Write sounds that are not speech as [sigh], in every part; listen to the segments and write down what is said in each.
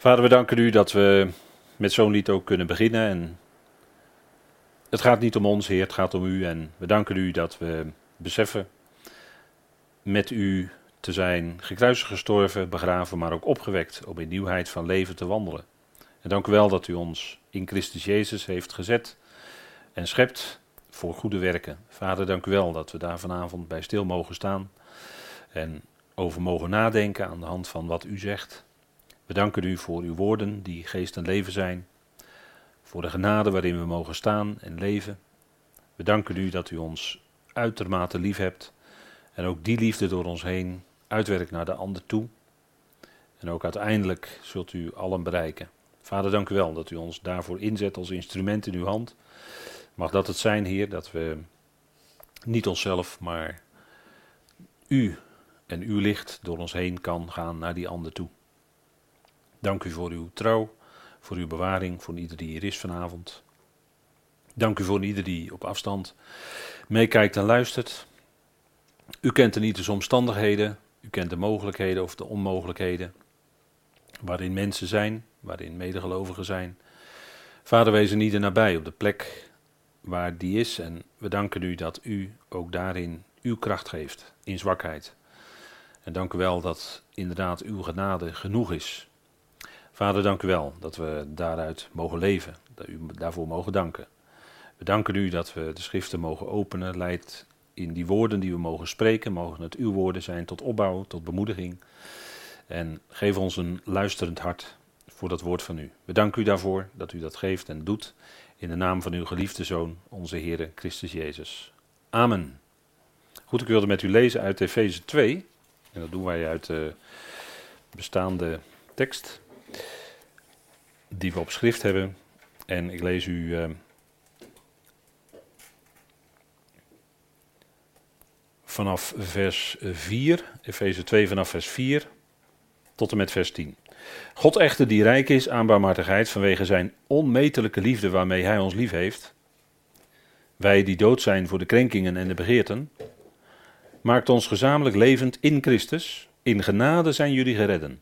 Vader, we danken u dat we met zo'n lied ook kunnen beginnen. En het gaat niet om ons, Heer, het gaat om u. En we danken u dat we beseffen met u te zijn gekruisigd gestorven, begraven, maar ook opgewekt om in nieuwheid van leven te wandelen. En dank u wel dat u ons in Christus Jezus heeft gezet en schept voor goede werken. Vader, dank u wel dat we daar vanavond bij stil mogen staan en over mogen nadenken aan de hand van wat u zegt. We danken u voor uw woorden die geest en leven zijn, voor de genade waarin we mogen staan en leven. We danken u dat u ons uitermate lief hebt en ook die liefde door ons heen uitwerkt naar de ander toe. En ook uiteindelijk zult u allen bereiken. Vader, dank u wel dat u ons daarvoor inzet als instrument in uw hand. Mag dat het zijn, Heer, dat we niet onszelf, maar u en uw licht door ons heen kan gaan naar die ander toe. Dank u voor uw trouw, voor uw bewaring, voor ieder die hier is vanavond. Dank u voor ieder die op afstand meekijkt en luistert. U kent de niet de omstandigheden, u kent de mogelijkheden of de onmogelijkheden waarin mensen zijn, waarin medegelovigen zijn. Vader, wees er nabij op de plek waar die is en we danken u dat u ook daarin uw kracht geeft, in zwakheid. En dank u wel dat inderdaad uw genade genoeg is. Vader, dank u wel dat we daaruit mogen leven, dat u daarvoor mogen danken. We danken u dat we de schriften mogen openen, leidt in die woorden die we mogen spreken, mogen het uw woorden zijn tot opbouw, tot bemoediging. En geef ons een luisterend hart voor dat woord van u. We danken u daarvoor dat u dat geeft en doet in de naam van uw geliefde Zoon, onze Heere Christus Jezus. Amen. Goed, ik wilde met u lezen uit Efeze 2. En dat doen wij uit de bestaande tekst die we op schrift hebben. En ik lees u uh, vanaf vers 4, Efeze 2 vanaf vers 4 tot en met vers 10. God echter die rijk is aan barmhartigheid vanwege zijn onmetelijke liefde waarmee hij ons lief heeft. Wij die dood zijn voor de krenkingen en de begeerten, maakt ons gezamenlijk levend in Christus. In genade zijn jullie geredden.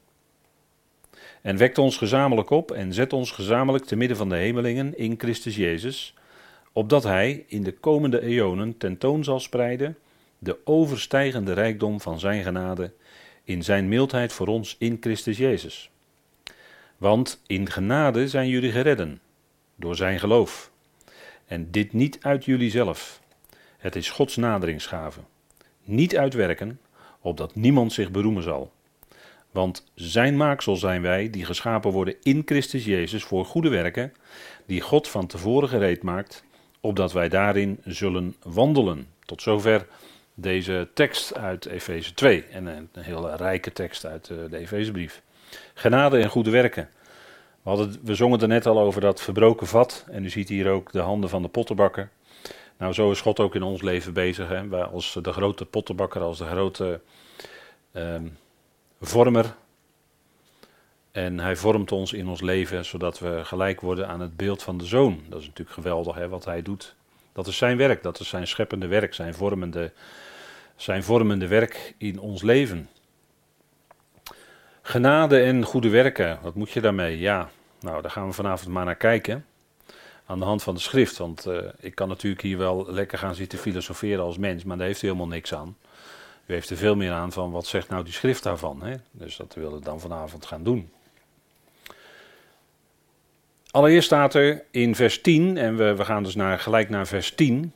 En wekt ons gezamenlijk op en zet ons gezamenlijk te midden van de hemelingen in Christus Jezus, opdat Hij in de komende eonen tentoon zal spreiden de overstijgende rijkdom van Zijn genade in Zijn mildheid voor ons in Christus Jezus. Want in genade zijn jullie geredden, door Zijn geloof. En dit niet uit jullie zelf. Het is Gods naderingsgave. Niet uitwerken, opdat niemand zich beroemen zal. Want zijn maaksel zijn wij, die geschapen worden in Christus Jezus voor goede werken, die God van tevoren gereed maakt, opdat wij daarin zullen wandelen. Tot zover deze tekst uit Efeze 2. En een, hele rijke tekst uit eh, de Efezebrief. Genade en goede werken. We, hadden, we zongen er net al over dat verbroken vat. En u ziet hier ook de handen van de pottenbakker. Nou, zo is God ook in ons leven bezig. Hè? Wij als de grote pottenbakker, als de grote um, vormer. En hij vormt ons in ons leven zodat we gelijk worden aan het beeld van de zoon. Dat is natuurlijk geweldig hè, wat hij doet. Dat is zijn werk, dat is zijn scheppende werk, zijn vormende, zijn vormende werk in ons leven. Genade en goede werken, wat moet je daarmee? Ja, nou daar gaan we vanavond maar naar kijken. Aan de hand van de schrift, want uh, ik kan natuurlijk hier wel lekker gaan zitten filosoferen als mens, maar daar heeft u helemaal niks aan. U heeft er veel meer aan van wat zegt nou die schrift daarvan. Hè? Dus dat willen we dan vanavond gaan doen. Allereerst staat er in vers 10, en we, we gaan dus naar, gelijk naar vers 10.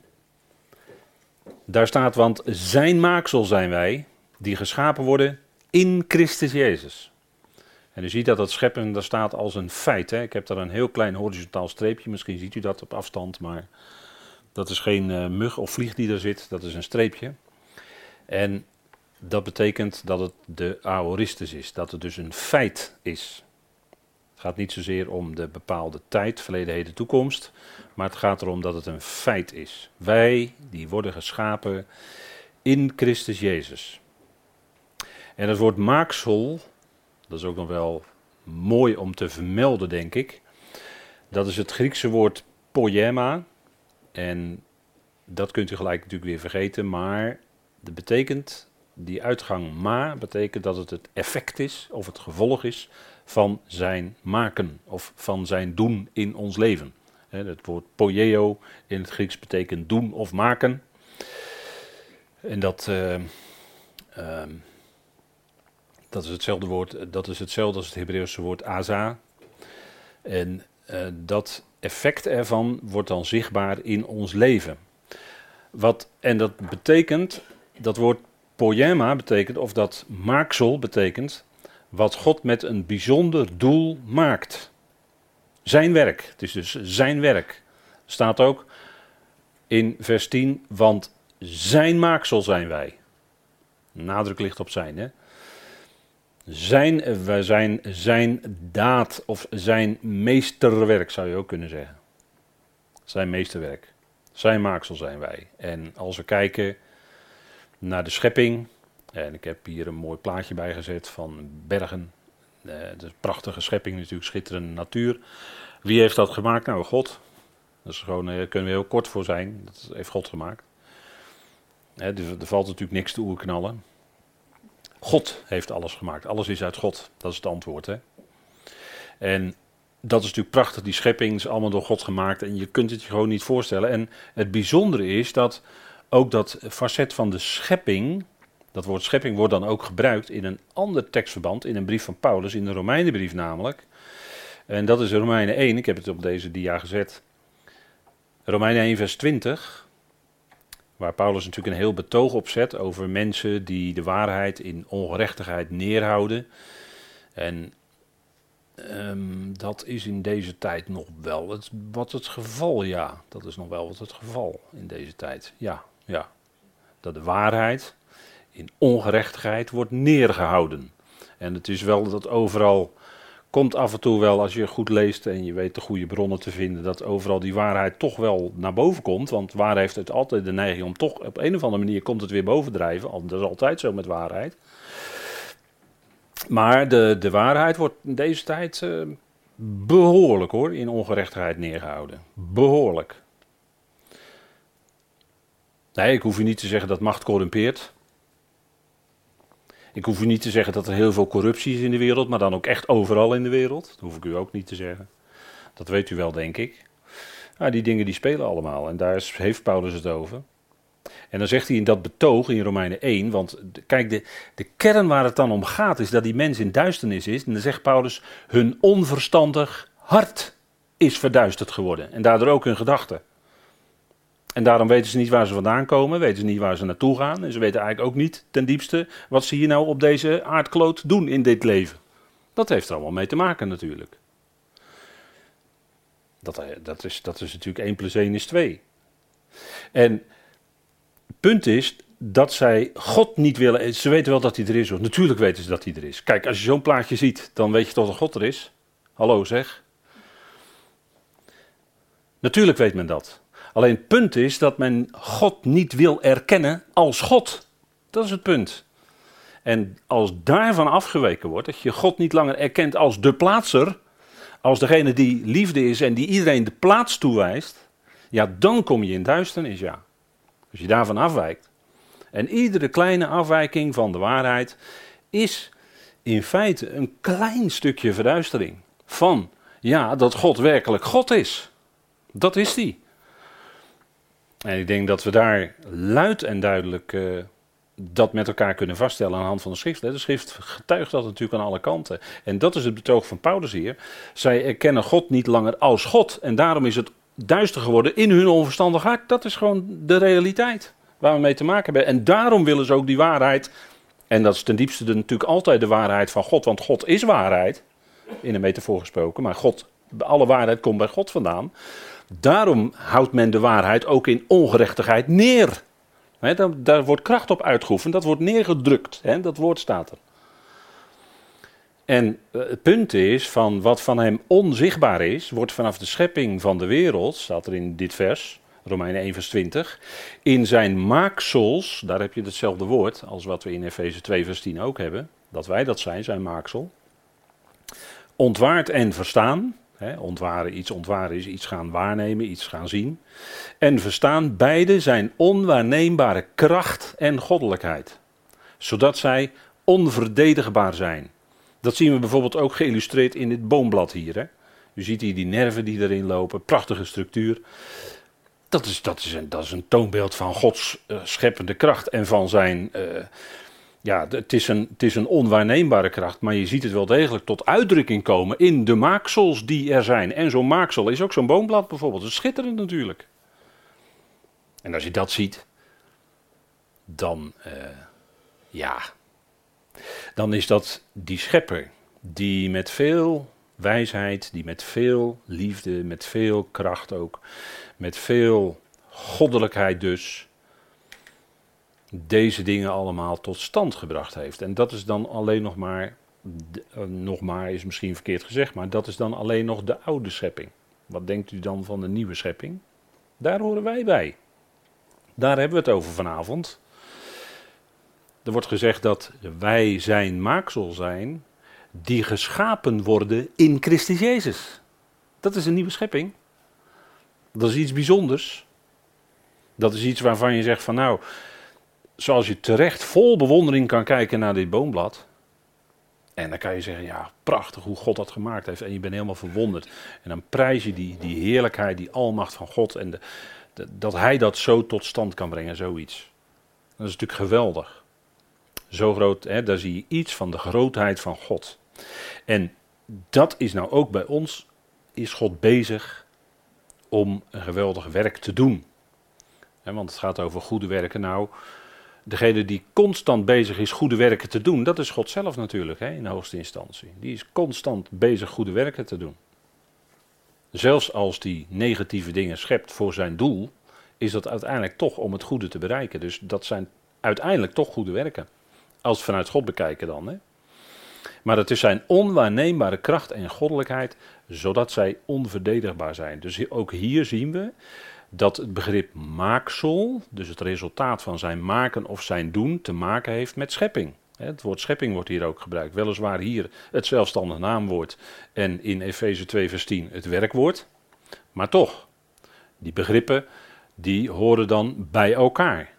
Daar staat, want zijn maaksel zijn wij, die geschapen worden in Christus Jezus. En u ziet dat dat scheppen, daar staat als een feit. Hè? Ik heb daar een heel klein horizontaal streepje, misschien ziet u dat op afstand, maar dat is geen uh, mug of vlieg die er zit, dat is een streepje. En dat betekent dat het de aoristus is, dat het dus een feit is. Het gaat niet zozeer om de bepaalde tijd, verleden, heden, toekomst, maar het gaat erom dat het een feit is. Wij die worden geschapen in Christus Jezus. En het woord maaksel, dat is ook nog wel mooi om te vermelden, denk ik. Dat is het Griekse woord poema. En dat kunt u gelijk natuurlijk weer vergeten, maar dat betekent, die uitgang ma, betekent dat het het effect is of het gevolg is van zijn maken of van zijn doen in ons leven. Het woord poieo in het Grieks betekent doen of maken. En dat, uh, uh, dat is hetzelfde woord, dat is hetzelfde als het Hebreeuwse woord aza. En uh, dat effect ervan wordt dan zichtbaar in ons leven. Wat, en dat betekent, dat woord poema betekent, of dat maaksel betekent, wat God met een bijzonder doel maakt. Zijn werk. Het is dus zijn werk. Staat ook in vers 10, want zijn maaksel zijn wij. Nadruk ligt op zijn, hè. Zijn, wij zijn zijn daad of zijn meesterwerk zou je ook kunnen zeggen. Zijn meesterwerk. Zijn maaksel zijn wij. En als we kijken naar de schepping, en ik heb hier een mooi plaatje bij gezet van bergen. De prachtige schepping natuurlijk, schitterende natuur. Wie heeft dat gemaakt? Nou, God. Dat is gewoon, daar kunnen we heel kort voor zijn. Dat heeft God gemaakt. Hè, dus er valt natuurlijk niks te oerknallen. God heeft alles gemaakt. Alles is uit God. Dat is het antwoord. Hè? En dat is natuurlijk prachtig. Die schepping is allemaal door God gemaakt. En je kunt het je gewoon niet voorstellen. En het bijzondere is dat ook dat facet van de schepping. Dat woord schepping wordt dan ook gebruikt in een ander tekstverband. In een brief van Paulus. In de Romeinenbrief namelijk. En dat is Romeinen 1. Ik heb het op deze dia gezet. Romeinen 1 vers 20. Waar Paulus natuurlijk een heel betoog op zet over mensen die de waarheid in ongerechtigheid neerhouden. En um, dat is in deze tijd nog wel het, wat het geval, ja. Dat is nog wel wat het geval in deze tijd. Ja, ja. Dat de waarheid in ongerechtigheid wordt neergehouden. En het is wel dat overal komt af en toe wel, als je goed leest en je weet de goede bronnen te vinden, dat overal die waarheid toch wel naar boven komt. Want waar heeft het altijd de neiging om toch op een of andere manier komt het weer bovendrijven. Dat is altijd zo met waarheid. Maar de, de waarheid wordt in deze tijd uh, behoorlijk hoor, in ongerechtigheid neergehouden. Behoorlijk. Nee, ik hoef je niet te zeggen dat macht corrumpeert. Ik hoef u niet te zeggen dat er heel veel corruptie is in de wereld, maar dan ook echt overal in de wereld. Dat hoef ik u ook niet te zeggen. Dat weet u wel, denk ik. Nou, die dingen die spelen allemaal en daar heeft Paulus het over. En dan zegt hij in dat betoog in Romeinen 1, want kijk, de, de kern waar het dan om gaat is dat die mens in duisternis is. En dan zegt Paulus, hun onverstandig hart is verduisterd geworden. En daardoor ook hun gedachten. En daarom weten ze niet waar ze vandaan komen, weten ze niet waar ze naartoe gaan. En ze weten eigenlijk ook niet ten diepste wat ze hier nou op deze aardkloot doen in dit leven. Dat heeft er allemaal mee te maken natuurlijk. Dat, eh, dat, is, dat is natuurlijk 1 plus 1 is 2. En het punt is dat zij God niet willen. Ze weten wel dat hij er is. Natuurlijk weten ze dat hij er is. Kijk, als je zo'n plaatje ziet, dan weet je toch dat God er is. Hallo zeg. Natuurlijk weet men dat. Alleen het punt is dat men God niet wil erkennen als God. Dat is het punt. En als daarvan afgeweken wordt, dat je God niet langer erkent als de plaatser, als degene die liefde is en die iedereen de plaats toewijst, ja, dan kom je in duisternis, ja. Als je daarvan afwijkt. En iedere kleine afwijking van de waarheid is in feite een klein stukje verduistering van, ja, dat God werkelijk God is. Dat is die. En ik denk dat we daar luid en duidelijk uh, dat met elkaar kunnen vaststellen aan de hand van de schrift. De schrift getuigt dat natuurlijk aan alle kanten. En dat is het betoog van Paulus hier. Zij erkennen God niet langer als God. En daarom is het duister geworden in hun onverstandig hart. Dat is gewoon de realiteit waar we mee te maken hebben. En daarom willen ze ook die waarheid. En dat is ten diepste natuurlijk altijd de waarheid van God. Want God is waarheid. In een metafoor gesproken. Maar God, alle waarheid komt bij God vandaan. Daarom houdt men de waarheid ook in ongerechtigheid neer. daar, daar, wordt kracht op uitgeoefend, dat wordt neergedrukt. dat woord staat er. En eh, het punt is, van wat van hem onzichtbaar is, wordt vanaf de schepping van de wereld, staat er in dit vers, Romeinen 1 vers 20, in zijn maaksels, daar heb je hetzelfde woord als wat we in Efeze 2 vers 10 ook hebben, dat wij dat zijn, zijn maaksel, ontwaard en verstaan, ontwaren, iets ontwaren is iets gaan waarnemen, iets gaan zien. En verstaan beide zijn onwaarneembare kracht en goddelijkheid. Zodat zij onverdedigbaar zijn. Dat zien we bijvoorbeeld ook geïllustreerd in dit boomblad hier. Hè? U ziet hier die nerven die erin lopen, prachtige structuur. Dat is, dat is, een, dat is een toonbeeld van Gods uh, scheppende kracht en van zijn. Uh, ja, het is, een, het is een onwaarneembare kracht, maar je ziet het wel degelijk tot uitdrukking komen in de maaksels die er zijn. En zo'n maaksel is ook zo'n boomblad bijvoorbeeld. Is schitterend natuurlijk. En als je dat ziet, dan, uh, ja, dan is dat die schepper die met veel wijsheid, die met veel liefde, met veel kracht ook, met veel goddelijkheid dus, deze dingen allemaal tot stand gebracht heeft. En dat is dan alleen nog maar, uh, nog maar is misschien verkeerd gezegd, maar dat is dan alleen nog de oude schepping. Wat denkt u dan van de nieuwe schepping? Daar horen wij bij. Daar hebben we het over vanavond. Er wordt gezegd dat wij zijn maaksel zijn die geschapen worden in Christus Jezus. Dat is een nieuwe schepping. Dat is iets bijzonders. Dat is iets waarvan je zegt van nou, zoals je terecht vol bewondering kan kijken naar dit boomblad. En dan kan je zeggen, ja, prachtig hoe God dat gemaakt heeft. En je bent helemaal verwonderd. En dan prijs je die, die heerlijkheid, die almacht van God. En de, dat hij dat zo tot stand kan brengen, zoiets. Dat is natuurlijk geweldig. Zo groot, hè, daar zie je iets van de grootheid van God. En dat is nou ook bij ons, is God bezig om een geweldig werk te doen. want het gaat over goede werken. Nou, degene die constant bezig is goede werken te doen, dat is God zelf natuurlijk, hè, in hoogste instantie. Die is constant bezig goede werken te doen. Zelfs als die negatieve dingen schept voor zijn doel, is dat uiteindelijk toch om het goede te bereiken. Dus dat zijn uiteindelijk toch goede werken. Als we vanuit God bekijken dan. Hè. Maar het is zijn onwaarneembare kracht en goddelijkheid, zodat zij onverdedigbaar zijn. Dus ook hier zien we dat het begrip maaksel, dus het resultaat van zijn maken of zijn doen, te maken heeft met schepping. Het woord schepping wordt hier ook gebruikt. Weliswaar hier het zelfstandig naamwoord en in Efeze 2 vers 10 het werkwoord. Maar toch, die begrippen die horen dan bij elkaar.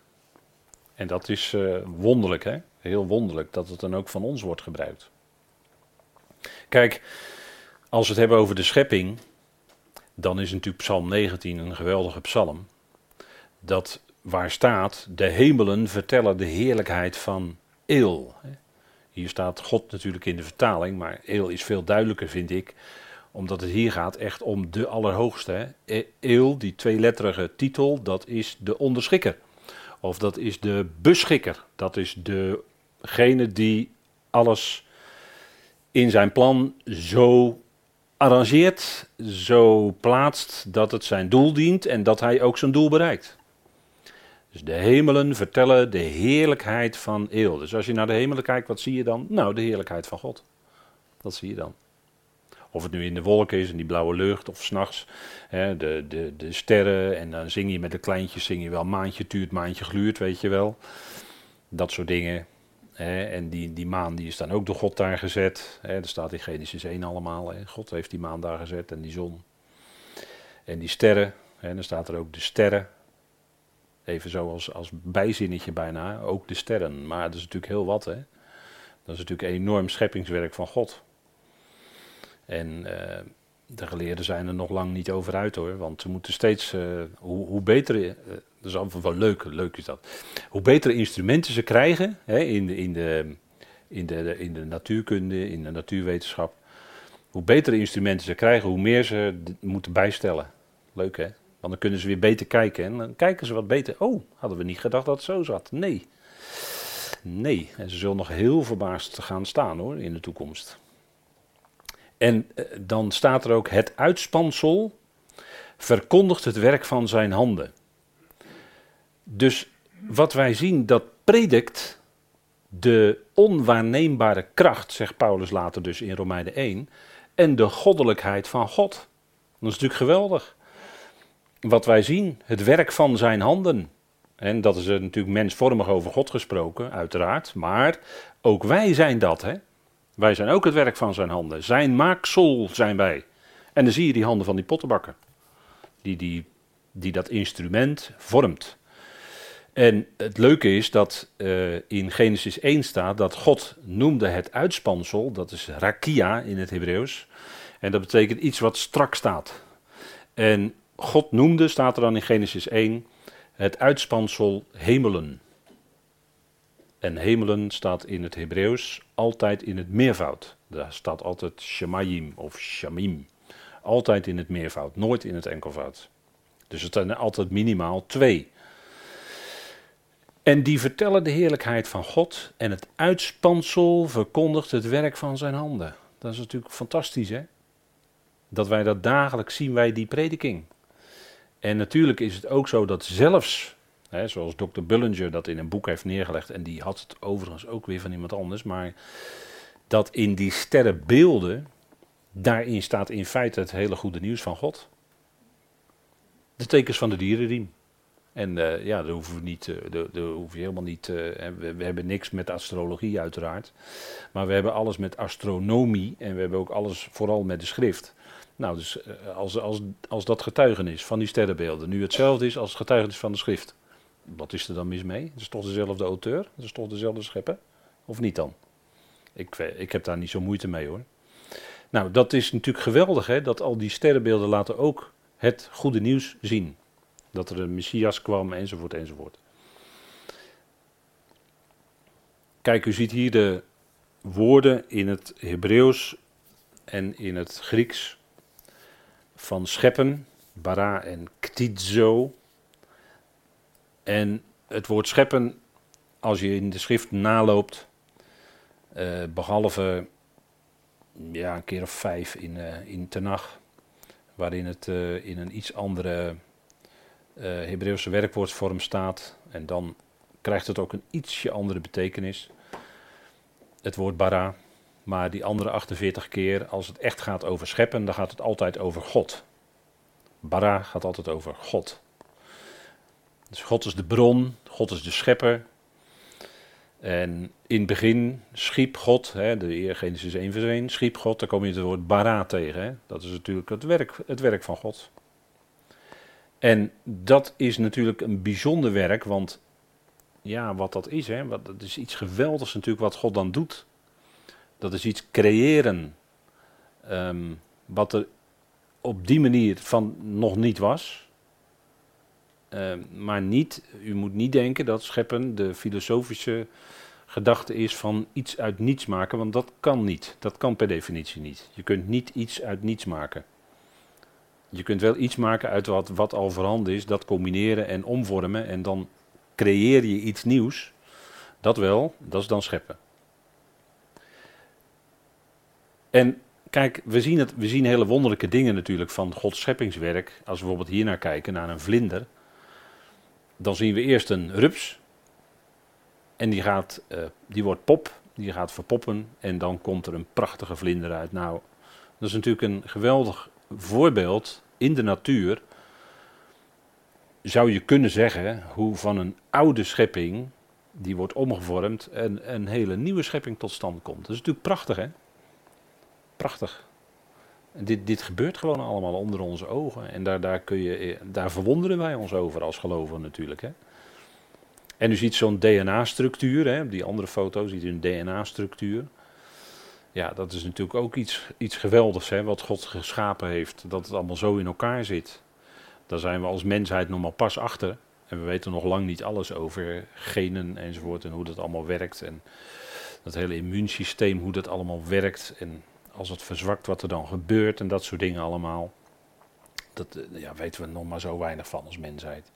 En dat is uh, wonderlijk, hè? heel wonderlijk dat het dan ook van ons wordt gebruikt. Kijk, als we het hebben over de schepping, dan is natuurlijk Psalm 19 een geweldige psalm. Dat waar staat, de hemelen vertellen de heerlijkheid van Eel. Hier staat God natuurlijk in de vertaling, maar Eel is veel duidelijker, vind ik, omdat het hier gaat echt om de Allerhoogste. Eel, die tweeletterige titel, dat is de onderschikker. Of dat is de beschikker. Dat is degene die alles in zijn plan zo arrangeert, zo plaatst dat het zijn doel dient en dat hij ook zijn doel bereikt. Dus de hemelen vertellen de heerlijkheid van Eel. Dus als je naar de hemelen kijkt, wat zie je dan? Nou, de heerlijkheid van God. Dat zie je dan. Of het nu in de wolken is, in die blauwe lucht, of s'nachts de, de, de sterren. En dan zing je met de kleintjes, zing je wel maandje tuurt, maandje gluurt, weet je wel. Dat soort dingen. Hè, en die, die maan die is dan ook door God daar gezet. Hè, staat in Genesis 1 allemaal. Hè. God heeft die maan daar gezet en die zon. En die sterren. Hè, dan staat er ook de sterren. Even zo als, als bijzinnetje bijna. Ook de sterren. Maar dat is natuurlijk heel wat. Hè. Dat is natuurlijk een enorm scheppingswerk van God. En uh, de geleerden zijn er nog lang niet over uit hoor. Want ze moeten steeds, uh, hoe, beter, uh, dat is altijd wel leuk, leuk is dat. Hoe betere instrumenten ze krijgen hè, in, de, in, de, in, de, in de natuurkunde, in de natuurwetenschap. Hoe betere instrumenten ze krijgen, hoe meer ze moeten bijstellen. Leuk hè? Want dan kunnen ze weer beter kijken. En dan kijken ze wat beter. Oh, hadden we niet gedacht dat het zo zat. Nee. Nee. En ze zullen nog heel verbaasd gaan staan hoor, in de toekomst. En eh, dan staat er ook: het uitspansel verkondigt het werk van zijn handen. Dus wat wij zien, dat predikt de onwaarneembare kracht, zegt Paulus later dus in Romeinen 1, en de goddelijkheid van God. Dat is natuurlijk geweldig. Wat wij zien, het werk van zijn handen. En dat is natuurlijk mensvormig over God gesproken, uiteraard. Maar ook wij zijn dat, hè. Wij zijn ook het werk van zijn handen. Zijn maaksel zijn wij. En dan zie je die handen van die pottenbakker. Die, die, die dat instrument vormt. En het leuke is dat uh, in Genesis 1 staat dat God noemde het uitspansel, dat is rakia in het Hebreeuws. En dat betekent iets wat strak staat. En God noemde, staat er dan in Genesis 1, het uitspansel hemelen. En hemelen staat in het Hebreeuws altijd in het meervoud. Daar staat altijd shamayim of shamim. Altijd in het meervoud, nooit in het enkelvoud. Dus het zijn altijd minimaal twee. En die vertellen de heerlijkheid van God en het uitspansel verkondigt het werk van zijn handen. Dat is natuurlijk fantastisch, hè? Dat wij dat dagelijks zien, wij die prediking. En natuurlijk is het ook zo dat zelfs, hè, zoals Dr. Bullinger dat in een boek heeft neergelegd, en die had het overigens ook weer van iemand anders, maar dat in die sterrenbeelden, daarin staat in feite het hele goede nieuws van God. De tekens van de dierenriem. En uh, ja, daar hoeven we niet, uh, daar, hoef je helemaal niet. Uh, we, hebben niks met astrologie uiteraard. Maar we hebben alles met astronomie en we hebben ook alles vooral met de schrift. Nou, dus als, als, als dat getuigenis van die sterrenbeelden nu hetzelfde is als getuigenis van de schrift. Wat is er dan mis mee? Dat is toch dezelfde auteur? Dat is toch dezelfde schepper? Of niet dan? Ik, ik heb daar niet zo moeite mee hoor. Nou, dat is natuurlijk geweldig hè, dat al die sterrenbeelden laten ook het goede nieuws zien. Dat er een Messias kwam enzovoort enzovoort. Kijk, u ziet hier de woorden in het Hebreeuws en in het Grieks van scheppen, bara en ktizo. En het woord scheppen, als je in de schrift naloopt, uh, behalve ja, een keer of vijf in, uh, in Tenach, waarin het uh, in een iets andere Hebreeuwse werkwoordvorm staat. En dan krijgt het ook een ietsje andere betekenis. Het woord bara. Maar die andere 48 keer, als het echt gaat over scheppen, dan gaat het altijd over God. Bara gaat altijd over God. Dus God is de bron, God is de schepper. En in het begin schiep God, hè, de Genesis 1 vers 1, schiep God, daar kom je het woord bara tegen. Hè. Dat is natuurlijk het werk, het werk van God. En dat is natuurlijk een bijzonder werk, want ja, wat dat is, hè, wat, dat is iets geweldigs natuurlijk wat God dan doet. Dat is iets creëren, ehm, wat er op die manier van nog niet was. Ehm, maar niet, u moet niet denken dat scheppen de filosofische gedachte is van iets uit niets maken, want dat kan niet. Dat kan per definitie niet. Je kunt niet iets uit niets maken. Je kunt wel iets maken uit wat, wat al voorhanden is, dat combineren en omvormen en dan creëer je iets nieuws. Dat wel, dat is dan scheppen. En kijk, we zien, het, we zien hele wonderlijke dingen natuurlijk van Gods scheppingswerk. Als we bijvoorbeeld hier naar kijken, naar een vlinder. Dan zien we eerst een rups. En die, gaat, uh, die wordt pop, die gaat verpoppen. En dan komt er een prachtige vlinder uit. Nou, dat is natuurlijk een geweldig voorbeeld in de natuur zou je kunnen zeggen hoe van een oude schepping, die wordt omgevormd, en een hele nieuwe schepping tot stand komt. Dat is natuurlijk prachtig, hè? Prachtig. Dit, dit gebeurt gewoon allemaal onder onze ogen. En daar, daar, kun je, daar verwonderen wij ons over als gelovigen natuurlijk. Hè? En u ziet zo'n DNA-structuur, die andere foto ziet u een DNA-structuur. Ja, dat is natuurlijk ook iets, iets geweldigs, hè, wat God geschapen heeft. Dat het allemaal zo in elkaar zit. Daar zijn we als mensheid nog maar pas achter. En we weten nog lang niet alles over genen enzovoort en hoe dat allemaal werkt. En dat hele immuunsysteem, hoe dat allemaal werkt. En als het verzwakt, wat er dan gebeurt en dat soort dingen allemaal. Dat eh, ja, weten we nog maar zo weinig van als mensheid.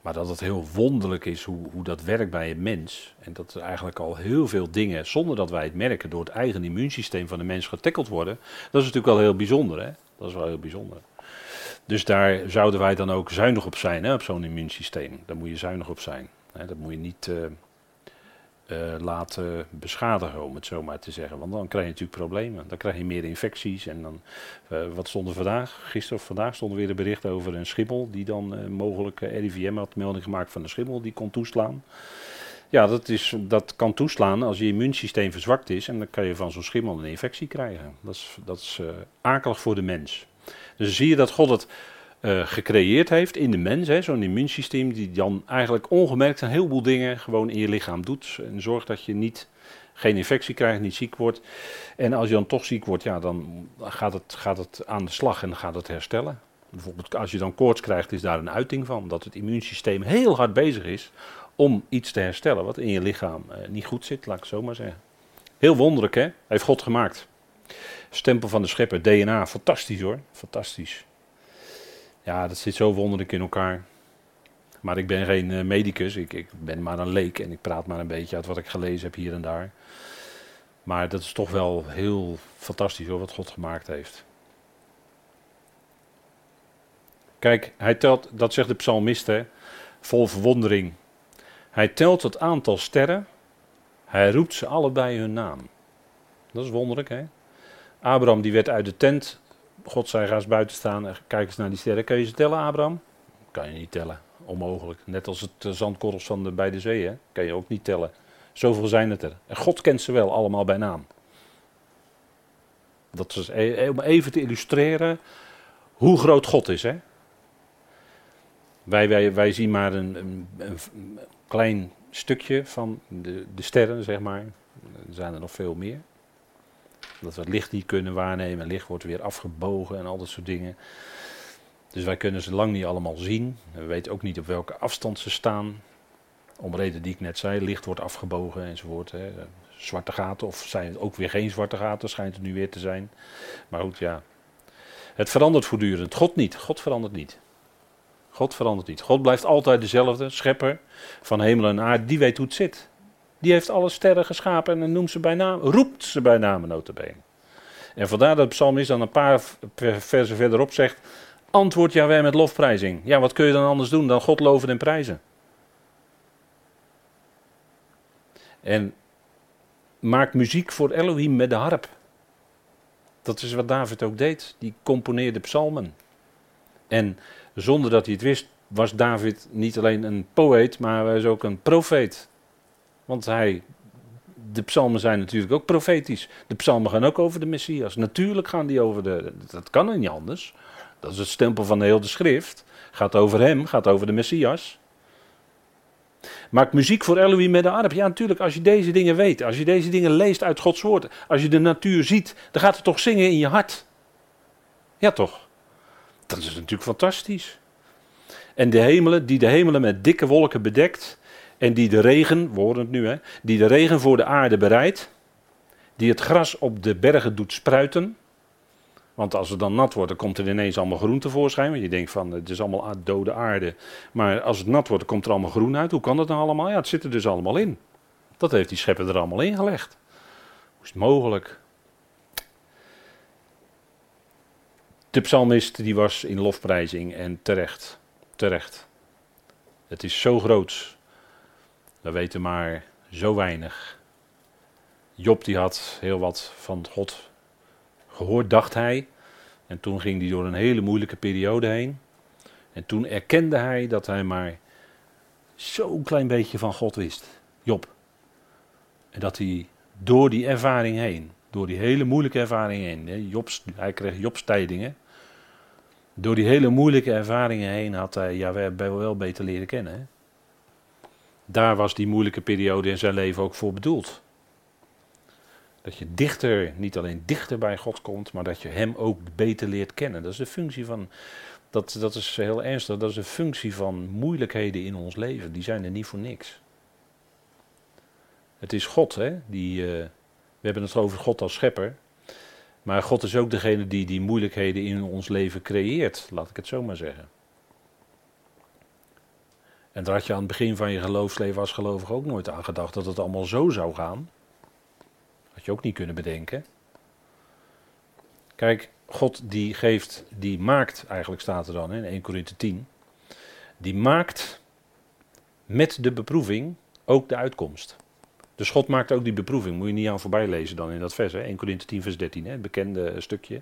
Maar dat het heel wonderlijk is hoe, hoe dat werkt bij een mens. En dat er eigenlijk al heel veel dingen, zonder dat wij het merken, door het eigen immuunsysteem van de mens getackeld worden. Dat is natuurlijk wel heel bijzonder. Hè? Dat is wel heel bijzonder. Dus daar zouden wij dan ook zuinig op zijn, hè, op zo'n immuunsysteem. Daar moet je zuinig op zijn. Hè? Dat moet je niet uh, uh, laten beschadigen, om het zo maar te zeggen. Want dan krijg je natuurlijk problemen. Dan krijg je meer infecties. En dan, uh, wat stond er vandaag? Gisteren of vandaag stond er weer een bericht over een schimmel. Die dan mogelijk, RIVM had melding gemaakt van een schimmel die kon toeslaan. Ja, dat, is, dat kan toeslaan als je immuunsysteem verzwakt is. En dan kan je van zo'n schimmel een infectie krijgen. Dat is, dat is akelig voor de mens. Dus zie je dat God het uh, gecreëerd heeft in de mens, zo'n immuunsysteem, die dan eigenlijk ongemerkt een heleboel dingen gewoon in je lichaam doet. En zorgt dat je niet, geen infectie krijgt, niet ziek wordt. En als je dan toch ziek wordt, ja, dan gaat het, gaat het aan de slag en gaat het herstellen. Bijvoorbeeld als je dan koorts krijgt, is daar een uiting van. Dat het immuunsysteem heel hard bezig is om iets te herstellen wat in je lichaam uh, niet goed zit, laat ik het zo maar zeggen. Heel wonderlijk, hè? Heeft God gemaakt. Stempel van de schepper, DNA, fantastisch hoor, fantastisch. Ja, dat zit zo wonderlijk in elkaar. Maar ik ben geen uh, medicus, ik, ik, ben maar een leek en ik praat maar een beetje uit wat ik gelezen heb hier en daar. Maar dat is toch wel heel fantastisch hoor, wat God gemaakt heeft. Kijk, hij telt, dat zegt de psalmist, hè, vol verwondering. Hij telt het aantal sterren, hij roept ze allebei hun naam. Dat is wonderlijk, hè? Abraham die werd uit de tent. God zei, ga eens buiten staan en kijk eens naar die sterren. Kun je ze tellen, Abraham? Kan je niet tellen. Onmogelijk. Net als het eh, zandkorrels van de, bij de zee? Kan je ook niet tellen. Zoveel zijn het er. En God kent ze wel allemaal bij naam. Dat is e-, om even te illustreren hoe groot God is, hè? Wij, wij, wij zien maar een, een, een klein stukje van de, de sterren, zeg maar. Er zijn er nog veel meer. Dat we het licht niet kunnen waarnemen. Licht wordt weer afgebogen en al dat soort dingen. Dus wij kunnen ze lang niet allemaal zien. We weten ook niet op welke afstand ze staan. Om reden die ik net zei, licht wordt afgebogen enzovoort. Hè. Zwarte gaten, of zijn het ook weer geen zwarte gaten, schijnt het nu weer te zijn. Maar goed, ja. Het verandert voortdurend. God niet. God verandert niet. God verandert niet. God blijft altijd dezelfde, schepper van hemel en aarde. Die weet hoe het zit. Die heeft alle sterren geschapen en noemt ze bij naam, roept ze bij naam notabene. En vandaar dat psalmist dan een paar versen verderop zegt, antwoord Jawel met lofprijzing. Ja, wat kun je dan anders doen dan God loven en prijzen? En maak muziek voor Elohim met de harp. Dat is wat David ook deed. Die componeerde psalmen. En zonder dat hij het wist, was David niet alleen een poëet, maar hij was ook een profeet. Want hij, de psalmen zijn natuurlijk ook profetisch. De psalmen gaan ook over de Messias. Natuurlijk gaan die over de. Dat kan niet anders. Dat is het stempel van de hele schrift. Gaat over hem, gaat over de Messias. Maak muziek voor Elohim met de arp. Ja, natuurlijk, als je deze dingen weet, als je deze dingen leest uit Gods woord, als je de natuur ziet, dan gaat het toch zingen in je hart. Ja, toch? Dat is natuurlijk fantastisch. En de hemelen, die de hemelen met dikke wolken bedekt, en die de regen, we horen het nu, hè, die de regen voor de aarde bereidt, die het gras op de bergen doet spruiten. Want als het dan nat wordt, dan komt er ineens allemaal groen tevoorschijn. Want je denkt van, het is allemaal dode aarde. Maar als het nat wordt, dan komt er allemaal groen uit. Hoe kan dat nou allemaal? Ja, het zit er dus allemaal in. Dat heeft die schepper er allemaal in gelegd. Hoe is het mogelijk? De psalmist die was in lofprijzing en terecht. Terecht. Het is zo groot we weten maar zo weinig. Job die had heel wat van God gehoord, dacht hij. En toen ging hij door een hele moeilijke periode heen. En toen erkende hij dat hij maar zo'n klein beetje van God wist. Job. En dat hij door die ervaring heen, door die hele moeilijke ervaring heen, Jobs, hij kreeg Jobs tijdingen. Door die hele moeilijke ervaringen heen had hij ja, wel beter leren kennen. Daar was die moeilijke periode in zijn leven ook voor bedoeld. Dat je dichter, niet alleen dichter bij God komt, maar dat je Hem ook beter leert kennen. Dat is de functie van, dat, dat is heel ernstig, dat is de functie van moeilijkheden in ons leven. Die zijn er niet voor niks. Het is God, hè, die, uh, we hebben het over God als schepper. Maar God is ook degene die die moeilijkheden in ons leven creëert, laat ik het zo maar zeggen. En daar had je aan het begin van je geloofsleven als gelovig ook nooit aan gedacht dat het allemaal zo zou gaan. Had je ook niet kunnen bedenken. Kijk, God die geeft, die maakt, eigenlijk staat er dan in 1 Korinthe 10, die maakt met de beproeving ook de uitkomst. Dus God maakt ook die beproeving, moet je niet aan voorbij lezen dan in dat vers, hè? 1 Korinthe 10 vers 13, hè? het bekende stukje.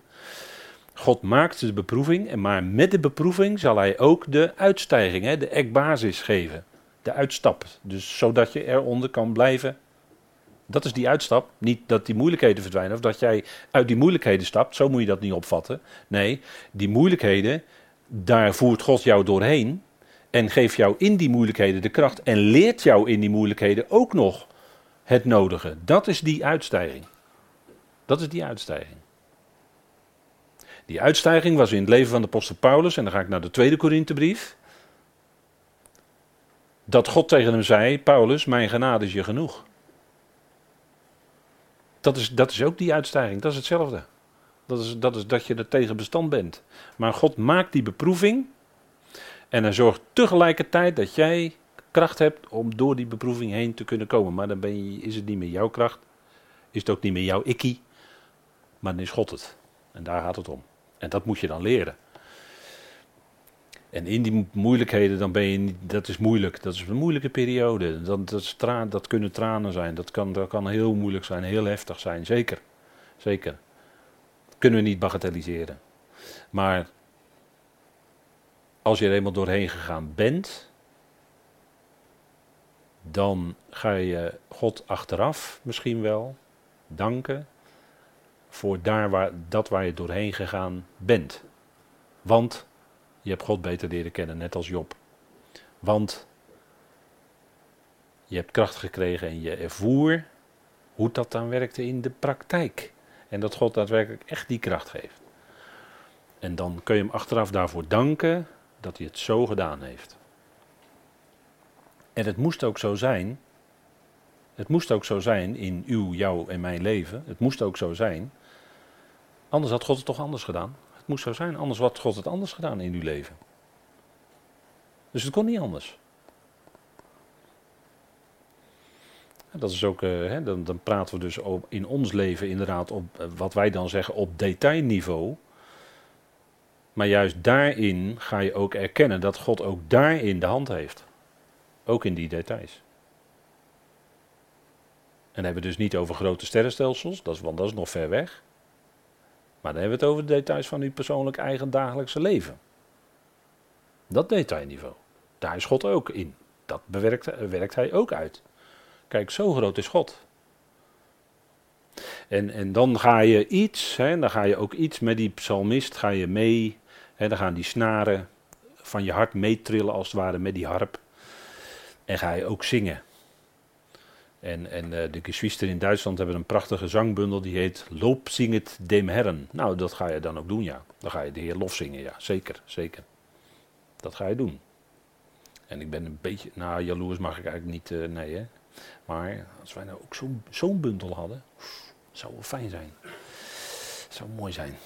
God maakt de beproeving, maar met de beproeving zal hij ook de uitstijging, de ekbasis geven. De uitstap. Dus zodat je eronder kan blijven. Dat is die uitstap. Niet dat die moeilijkheden verdwijnen of dat jij uit die moeilijkheden stapt. Zo moet je dat niet opvatten. Nee, die moeilijkheden, daar voert God jou doorheen en geeft jou in die moeilijkheden de kracht en leert jou in die moeilijkheden ook nog het nodige. Dat is die uitstijging. Dat is die uitstijging. Die uitstijging was in het leven van de apostel Paulus, en dan ga ik naar de tweede Korinthebrief. Dat God tegen hem zei: Paulus, mijn genade is je genoeg. Dat is, dat is ook die uitstijging, dat is hetzelfde. Dat is, dat is dat je er tegen bestand bent. Maar God maakt die beproeving. En hij zorgt tegelijkertijd dat jij kracht hebt om door die beproeving heen te kunnen komen. Maar dan ben je, is het niet meer jouw kracht. Is het ook niet meer jouw ikkie. Maar dan is God het. En daar gaat het om. En dat moet je dan leren. En in die moeilijkheden, dan ben je niet, dat is moeilijk. Dat is een moeilijke periode. Dat, dat, dat kunnen tranen zijn. Dat kan, dat kan heel moeilijk zijn, heel heftig zijn. Zeker. Zeker. kunnen we niet bagatelliseren. Maar als je er eenmaal doorheen gegaan bent, dan ga je God achteraf misschien wel danken voor daar waar, dat waar je doorheen gegaan bent. Want je hebt God beter leren kennen, net als Job. Want je hebt kracht gekregen en je ervoer hoe dat dan werkte in de praktijk. En dat God daadwerkelijk echt die kracht geeft. En dan kun je hem achteraf daarvoor danken dat hij het zo gedaan heeft. En het moest ook zo zijn. Het moest ook zo zijn in uw, jouw en mijn leven. Het moest ook zo zijn. Anders had God het toch anders gedaan. Het moest zo zijn, anders had God het anders gedaan in uw leven. Dus het kon niet anders. Dat is ook, uh, hè, dan, dan, praten we dus in ons leven inderdaad op uh, wat wij dan zeggen op detailniveau. Maar juist daarin ga je ook erkennen dat God ook daarin de hand heeft. Ook in die details. En hebben we dus niet over grote sterrenstelsels, dat is, want dat is nog ver weg. Maar dan hebben we het over de details van uw persoonlijk eigen dagelijkse leven. Dat detailniveau. Daar is God ook in. Dat bewerkt, werkt hij ook uit. Kijk, zo groot is God. En, en dan ga je iets, hè, dan ga je ook iets met die psalmist, ga je mee. Hè, dan gaan die snaren van je hart meetrillen als het ware met die harp. En ga je ook zingen. En, en uh, de Geschwister in Duitsland hebben een prachtige zangbundel die heet Loop zinget dem Herren. Nou, dat ga je dan ook doen, ja. Dan ga je de Heer lof zingen, ja. Zeker, zeker. Dat ga je doen. En ik ben een beetje, nou jaloers mag ik eigenlijk niet, uh, nee hè. Maar als wij nou ook zo'n zo'n bundel hadden, zou wel fijn zijn. Zou mooi zijn.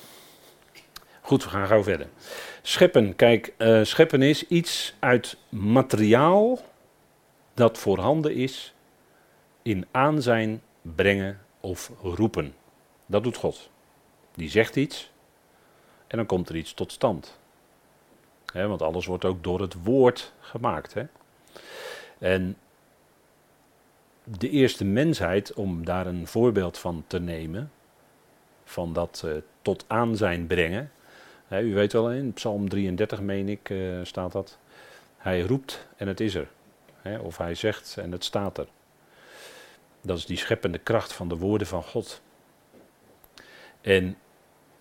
Goed, we gaan gauw verder. Scheppen, kijk, uh, scheppen is iets uit materiaal dat voorhanden is in aanzijn brengen of roepen. Dat doet God. Die zegt iets en dan komt er iets tot stand. want alles wordt ook door het woord gemaakt. En de eerste mensheid, om daar een voorbeeld van te nemen, van dat uh, tot aanzijn brengen. u weet wel, in Psalm 33 meen ik, uh, staat dat. Hij roept en het is er. of hij zegt en het staat er. Dat is die scheppende kracht van de woorden van God. En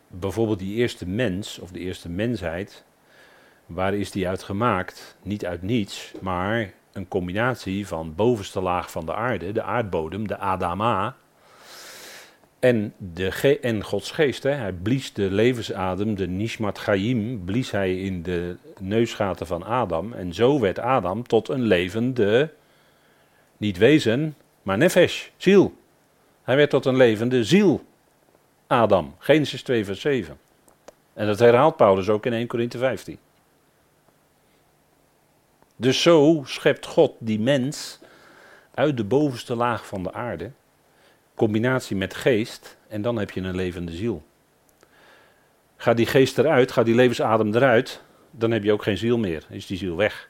bijvoorbeeld die eerste mens, of de eerste mensheid, waar is die uit gemaakt? Niet uit niets, maar een combinatie van bovenste laag van de aarde, de aardbodem, de Adama, en, de en Gods geest. Hè. Hij blies de levensadem, de Nishmat Chaim, blies hij in de neusgaten van Adam. En zo werd Adam tot een levende, niet wezen, maar nefesh, ziel. Hij werd tot een levende ziel. Adam, Genesis 2 vers 7. En dat herhaalt Paulus ook in 1 Korinthe 15. Dus zo schept God die mens uit de bovenste laag van de aarde, combinatie met geest, en dan heb je een levende ziel. Gaat die geest eruit, gaat die levensadem eruit, dan heb je ook geen ziel meer. Is die ziel weg.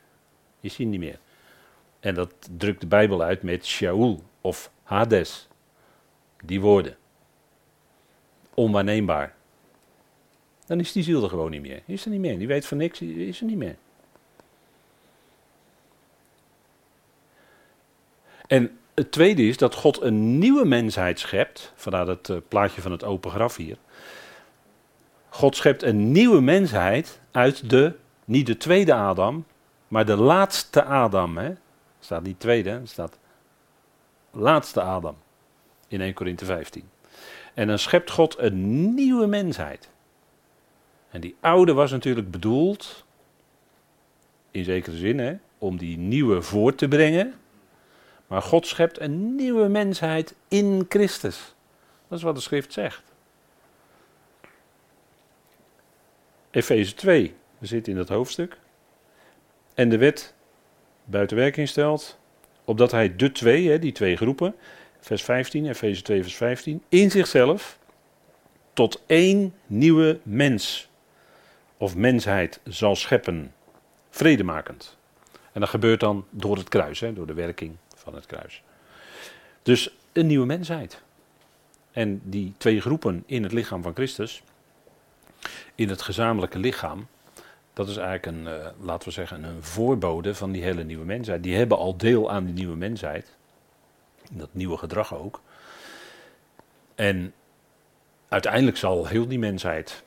Is die niet meer. En dat drukt de Bijbel uit met Shaul of Hades. Die woorden. Onwaarneembaar. Dan is die ziel er gewoon niet meer. Is er niet meer. Die weet van niks, is er niet meer. En het tweede is dat God een nieuwe mensheid schept. Vandaar het uh, plaatje van het open graf hier. God schept een nieuwe mensheid uit de, niet de tweede Adam, maar de laatste Adam. Hè? Staat niet tweede, staat laatste Adam in 1 Korinthe 15. En dan schept God een nieuwe mensheid. En die oude was natuurlijk bedoeld, in zekere zin, hè, om die nieuwe voor te brengen. Maar God schept een nieuwe mensheid in Christus. Dat is wat de schrift zegt. Efeze 2, we zitten in dat hoofdstuk. En de wet buiten werking stelt, opdat hij de twee, hè, die twee groepen, vers 15, Efeze 2, vers 15, in zichzelf tot één nieuwe mens of mensheid zal scheppen, vredemakend. En dat gebeurt dan door het kruis, hè, door de werking van het kruis. Dus een nieuwe mensheid. En die twee groepen in het lichaam van Christus, in het gezamenlijke lichaam, dat is eigenlijk een, uh, laten we zeggen, een voorbode van die hele nieuwe mensheid. Die hebben al deel aan die nieuwe mensheid. Dat nieuwe gedrag ook. En uiteindelijk zal heel die mensheid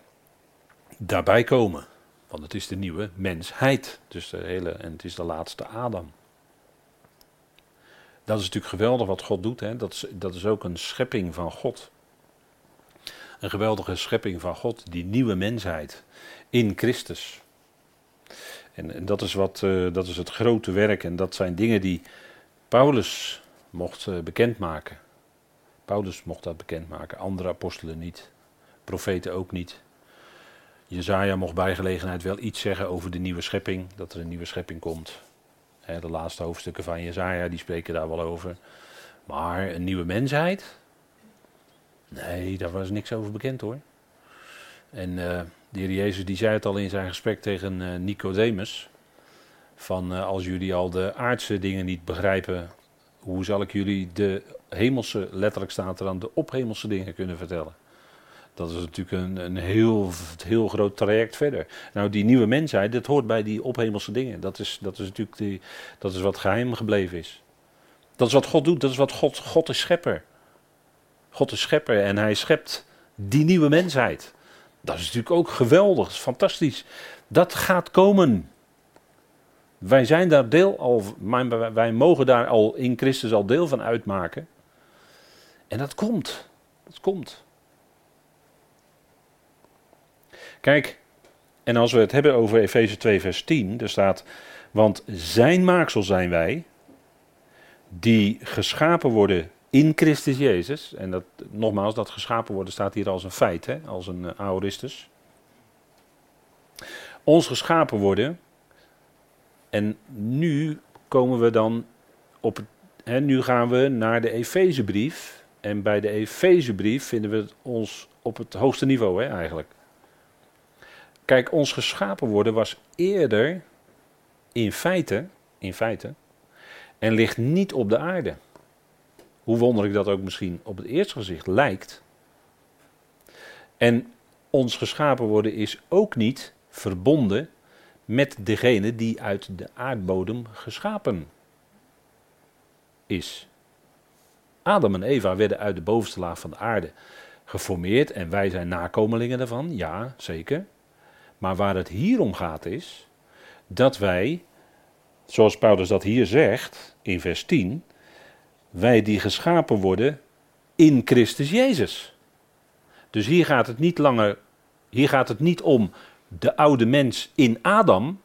daarbij komen. Want het is de nieuwe mensheid. Dus de hele, en het is de laatste Adam. Dat is natuurlijk geweldig wat God doet. Hè? Dat, is, dat is ook een schepping van God. Een geweldige schepping van God, die nieuwe mensheid in Christus. En, dat, is wat, uh, dat is het grote werk en dat zijn dingen die Paulus mocht uh, bekendmaken. Paulus mocht dat bekendmaken, andere apostelen niet, profeten ook niet. Jezaja mocht bij gelegenheid wel iets zeggen over de nieuwe schepping, dat er een nieuwe schepping komt. de laatste hoofdstukken van Jezaja, die spreken daar wel over. Maar een nieuwe mensheid? Nee, daar was niks over bekend hoor. En uh, de heer Jezus die zei het al in zijn gesprek tegen uh, Nicodemus. Van uh, als jullie al de aardse dingen niet begrijpen, hoe zal ik jullie de hemelse, letterlijk staat er aan, de ophemelse dingen kunnen vertellen? Dat is natuurlijk een, een heel, heel groot traject verder. Nou, die nieuwe mensheid, dat hoort bij die ophemelse dingen. Dat is, dat is natuurlijk die, dat is wat geheim gebleven is. Dat is wat God doet, dat is wat God, God is schepper. God is schepper en hij schept die nieuwe mensheid. Dat is natuurlijk ook geweldig, is fantastisch. Dat gaat komen. Wij zijn daar deel al, wij mogen daar al in Christus al deel van uitmaken. En dat komt. Dat komt. Kijk, en als we het hebben over Efeze 2, vers 10, er staat: Want zijn maaksel zijn wij, die geschapen worden in Christus Jezus. En dat, nogmaals, dat geschapen worden staat hier als een feit, hè, als een uh, aoristus. Ons geschapen worden. En nu komen we dan op het, hè, nu gaan we naar de Efezebrief. En bij de Efezebrief vinden we het ons op het hoogste niveau hè, eigenlijk. Kijk, ons geschapen worden was eerder in feite, in feite, en ligt niet op de aarde. Hoe wonderlijk dat ook misschien op het eerste gezicht lijkt. En ons geschapen worden is ook niet verbonden met degene die uit de aardbodem geschapen is. Adam en Eva werden uit de bovenste laag van de aarde geformeerd en wij zijn nakomelingen daarvan, ja, zeker. Maar waar het hier om gaat is dat wij, zoals Paulus dat hier zegt in vers 10, wij die geschapen worden in Christus Jezus. Dus hier gaat het niet langer, hier gaat het niet om de oude mens in Adam,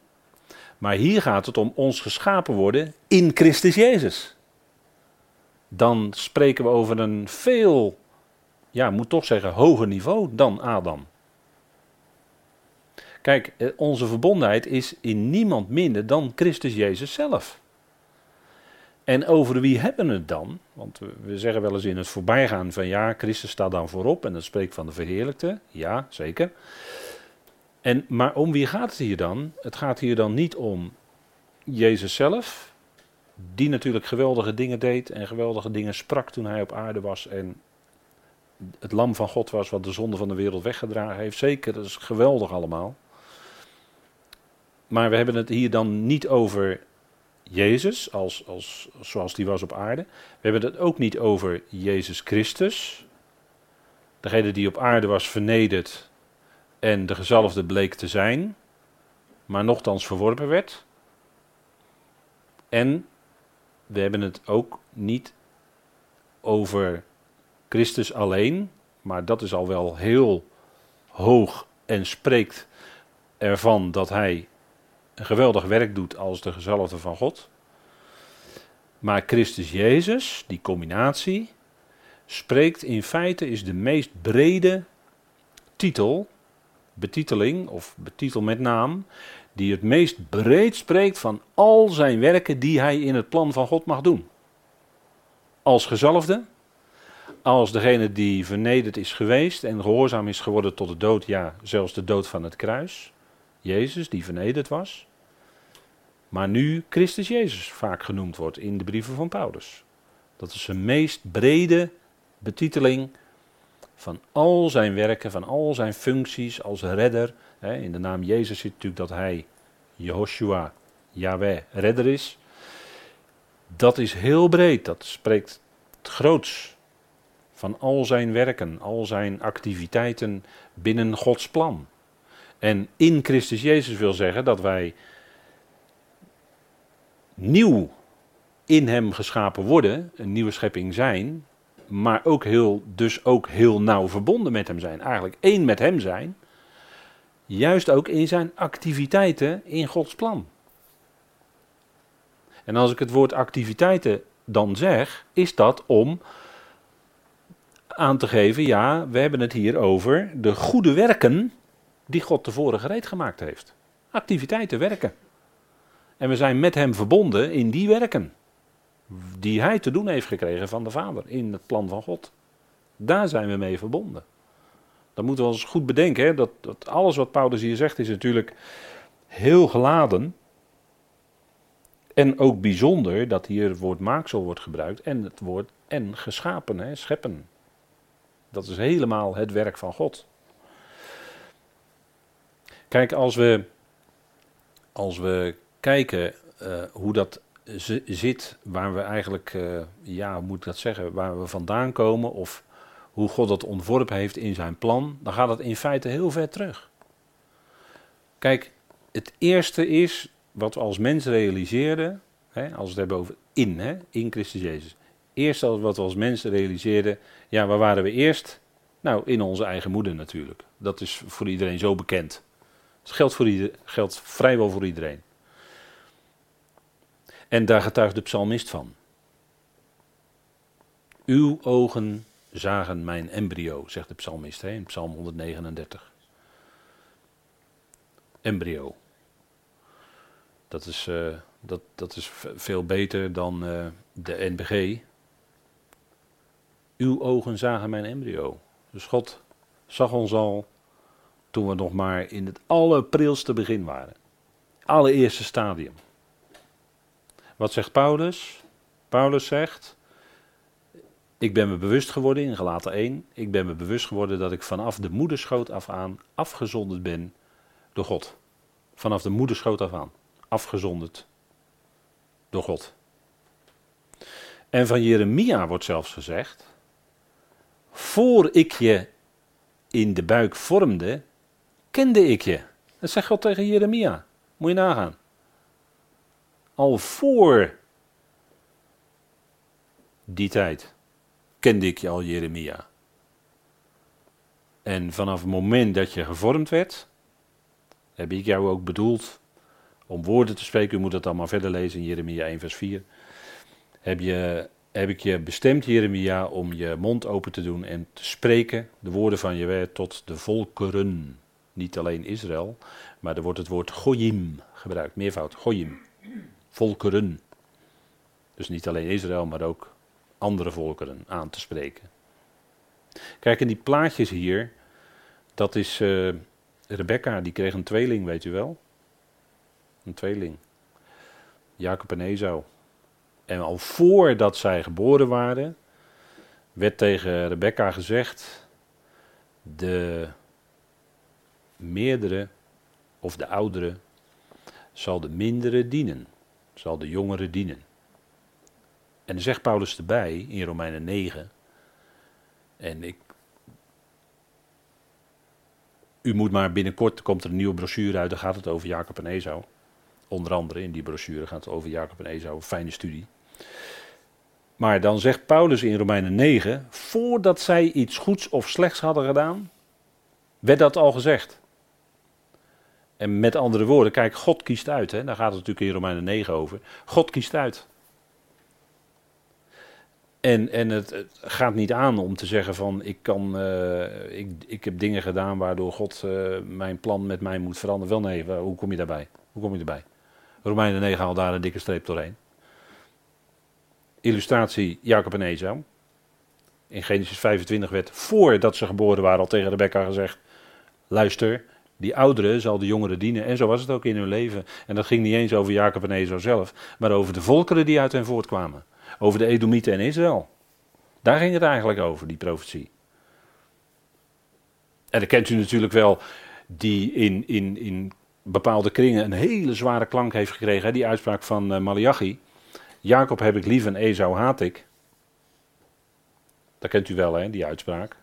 maar hier gaat het om ons geschapen worden in Christus Jezus. Dan spreken we over een veel, ja, moet toch zeggen, hoger niveau dan Adam. Kijk, eh, onze verbondenheid is in niemand minder dan Christus Jezus zelf. En over wie hebben we het dan? Want we zeggen wel eens in het voorbijgaan van ja, Christus staat dan voorop en dat spreekt van de verheerlijkte. Ja, zeker. En, maar om wie gaat het hier dan? Het gaat hier dan niet om Jezus zelf, die natuurlijk geweldige dingen deed en geweldige dingen sprak toen hij op aarde was en het lam van God was wat de zonde van de wereld weggedragen heeft. Zeker, dat is geweldig allemaal. Maar we hebben het hier dan niet over Jezus, als, als, zoals die was op aarde. We hebben het ook niet over Jezus Christus. Degene die op aarde was vernederd en de gezalfde bleek te zijn. maar nochtans verworpen werd. En we hebben het ook niet over Christus alleen, maar dat is al wel heel hoog en spreekt ervan dat hij een geweldig werk doet als de gezalfde van God. Maar Christus Jezus, die combinatie, spreekt in feite is de meest brede titel, betiteling of betitel met naam, die het meest breed spreekt van al zijn werken die hij in het plan van God mag doen. Als gezalfde, als degene die vernederd is geweest en gehoorzaam is geworden tot de dood, ja, zelfs de dood van het kruis. Jezus, die vernederd was. Maar nu Christus Jezus vaak genoemd wordt in de brieven van Paulus. Dat is zijn meest brede betiteling van al zijn werken, van al zijn functies als redder. In de naam Jezus zit natuurlijk dat hij, Jehoshua, Yahweh, redder is. Dat is heel breed, dat spreekt het groots van al zijn werken, al zijn activiteiten binnen Gods plan. En in Christus Jezus wil zeggen dat wij nieuw in Hem geschapen worden, een nieuwe schepping zijn, maar ook heel, dus ook heel nauw verbonden met Hem zijn. Eigenlijk één met Hem zijn, juist ook in zijn activiteiten in Gods plan. En als ik het woord activiteiten dan zeg, is dat om aan te geven, ja, we hebben het hier over de goede werken die God tevoren gereed gemaakt heeft. Activiteiten, werken. En we zijn met Hem verbonden in die werken. Die Hij te doen heeft gekregen van de Vader in het plan van God. Daar zijn we mee verbonden. Dat moeten we ons goed bedenken. Hè? Dat, dat alles wat Paulus hier zegt is natuurlijk heel geladen. En ook bijzonder dat hier het woord maaksel wordt gebruikt en het woord en geschapen, hè, scheppen. Dat is helemaal het werk van God. Kijk, als we, als we kijken uh, hoe dat zit, waar we eigenlijk, uh, ja, hoe moet ik dat zeggen, waar we vandaan komen of hoe God dat ontworpen heeft in zijn plan, dan gaat het in feite heel ver terug. Kijk, het eerste is wat we als mens realiseerden, hè, als we het hebben over in, hè, in Christus Jezus. Eerst wat we als mensen realiseerden, ja, waar waren we eerst? Nou, in onze eigen moeder natuurlijk. Dat is voor iedereen zo bekend. Het geldt, voor geldt vrijwel voor iedereen. En daar getuigt de psalmist van. Uw ogen zagen mijn embryo, zegt de psalmist hè, in psalm 139. Embryo. Dat is, uh, dat, dat is veel beter dan uh, de NBG. Uw ogen zagen mijn embryo. Dus God zag ons al toen we nog maar in het allerprilste begin waren. Allereerste stadium. Wat zegt Paulus? Paulus zegt, ik ben me bewust geworden in Galaten 1, ik ben me bewust geworden dat ik vanaf de moederschoot af aan afgezonderd ben door God. Vanaf de moederschoot af aan, afgezonderd door God. En van Jeremia wordt zelfs gezegd, voor ik je in de buik vormde, kende ik je. Dat zegt God tegen Jeremia. Moet je nagaan. Al voor die tijd kende ik je al, Jeremia. En vanaf het moment dat je gevormd werd, heb ik jou ook bedoeld om woorden te spreken. U moet het allemaal verder lezen in Jeremia 1, vers 4. Heb, je, heb ik je bestemd, Jeremia, om je mond open te doen en te spreken de woorden van je tot de volkeren. Niet alleen Israël, maar er wordt het woord Goyim gebruikt, meervoud, Goyim. Volkeren. Dus niet alleen Israël, maar ook andere volkeren aan te spreken. Kijk, en die plaatjes hier, dat is uh, Rebecca, die kreeg een tweeling, weet u wel? Een tweeling. Jacob en Esau. En al voordat zij geboren waren, werd tegen Rebecca gezegd: de meerdere of de oudere zal de mindere dienen, zal de jongere dienen. En dan zegt Paulus erbij in Romeinen 9, en ik, u moet maar binnenkort, komt er een nieuwe brochure uit, dan gaat het over Jacob en Esau. Onder andere in die brochure gaat het over Jacob en Esau, fijne studie. Maar dan zegt Paulus in Romeinen 9, voordat zij iets goeds of slechts hadden gedaan, werd dat al gezegd. En met andere woorden, kijk, God kiest uit. Hè? Daar gaat het natuurlijk in Romeinen 9 over. God kiest uit. En, en het, het, gaat niet aan om te zeggen van ik, kan, uh, ik, ik heb dingen gedaan waardoor God uh, mijn plan met mij moet veranderen. Wel nee, hoe kom je daarbij? Hoe kom je erbij? Romeinen 9 haalt daar een dikke streep doorheen. Illustratie Jacob en Esau. In Genesis 25 werd voordat ze geboren waren al tegen Rebecca gezegd: luister, die oudere zal de jongeren dienen. En zo was het ook in hun leven. En dat ging niet eens over Jacob en Esau zelf, maar over de volkeren die uit hen voortkwamen. Over de Edomieten en Israël. Daar ging het eigenlijk over, die profetie. En dan kent u natuurlijk wel die in, in, in bepaalde kringen een hele zware klank heeft gekregen. Hè? Die uitspraak van uh, Malachi. Jacob heb ik lief en Esau haat ik. Dat kent u wel, hè, die uitspraak.